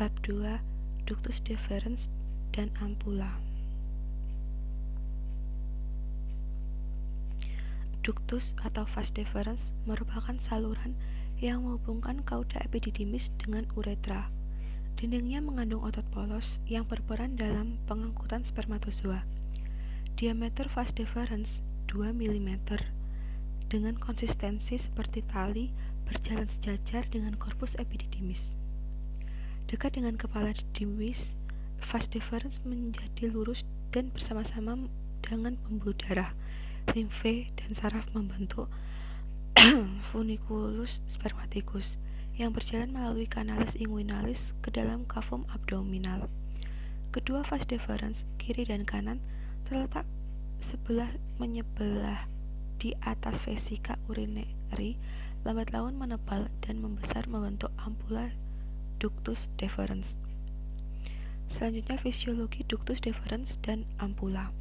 Bab 2 Ductus deferens dan ampula Ductus atau vas deferens merupakan saluran yang menghubungkan kauda epididymis dengan uretra. Dindingnya mengandung otot polos yang berperan dalam pengangkutan spermatozoa. Diameter vas deferens 2 mm dengan konsistensi seperti tali berjalan sejajar dengan korpus epididymis. Dekat dengan kepala Demis, vas deferens menjadi lurus dan bersama-sama dengan pembuluh darah, limfe, dan saraf membentuk funiculus spermaticus yang berjalan melalui kanalis inguinalis ke dalam kavum abdominal. Kedua vas deferens, kiri dan kanan, terletak sebelah menyebelah di atas vesika urinary, lambat laun menebal dan membesar membentuk ampula ductus deferens. Selanjutnya fisiologi ductus deferens dan ampula.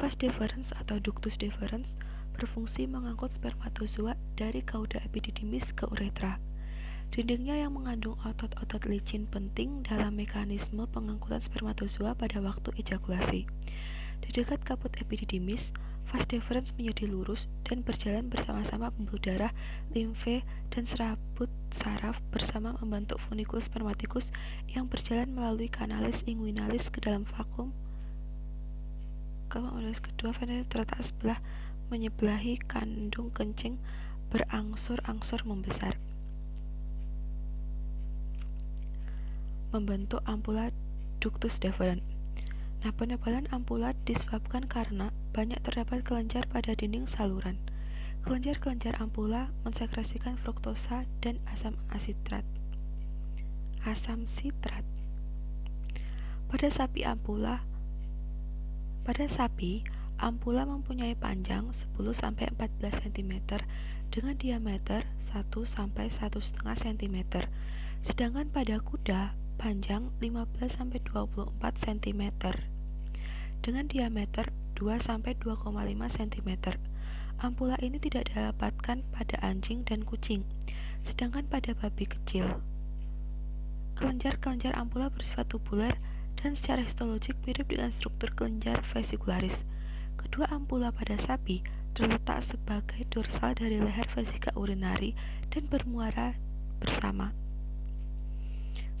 Vas deferens atau ductus deferens berfungsi mengangkut spermatozoa dari kauda epididymis ke uretra. Dindingnya yang mengandung otot-otot licin penting dalam mekanisme pengangkutan spermatozoa pada waktu ejakulasi. Di dekat kaput epididymis, vas deferens menjadi lurus dan berjalan bersama-sama pembuluh darah, limfe, dan serabut saraf bersama membentuk funiculus spermaticus yang berjalan melalui kanalis inguinalis ke dalam vakum. Kemudian kedua, terletak sebelah menyebelahi kandung kencing berangsur-angsur membesar. Membentuk ampula ductus deferens. Nah, penebalan ampula disebabkan karena banyak terdapat kelenjar pada dinding saluran. Kelenjar-kelenjar ampula mensekresikan fruktosa dan asam asitrat. Asam sitrat. Pada sapi ampula pada sapi, ampula mempunyai panjang 10 sampai 14 cm dengan diameter 1 sampai 1,5 cm. Sedangkan pada kuda panjang 15 sampai 24 cm dengan diameter 2-2,5 cm. Ampula ini tidak didapatkan pada anjing dan kucing, sedangkan pada babi kecil. Kelenjar-kelenjar ampula bersifat tubular dan secara histologik mirip dengan struktur kelenjar vesikularis. Kedua ampula pada sapi terletak sebagai dorsal dari leher vesika urinari dan bermuara bersama.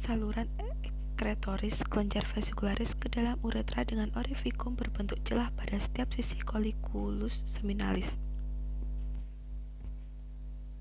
Saluran sekretoris kelenjar vesikularis ke dalam uretra dengan orifikum berbentuk celah pada setiap sisi coliculus seminalis.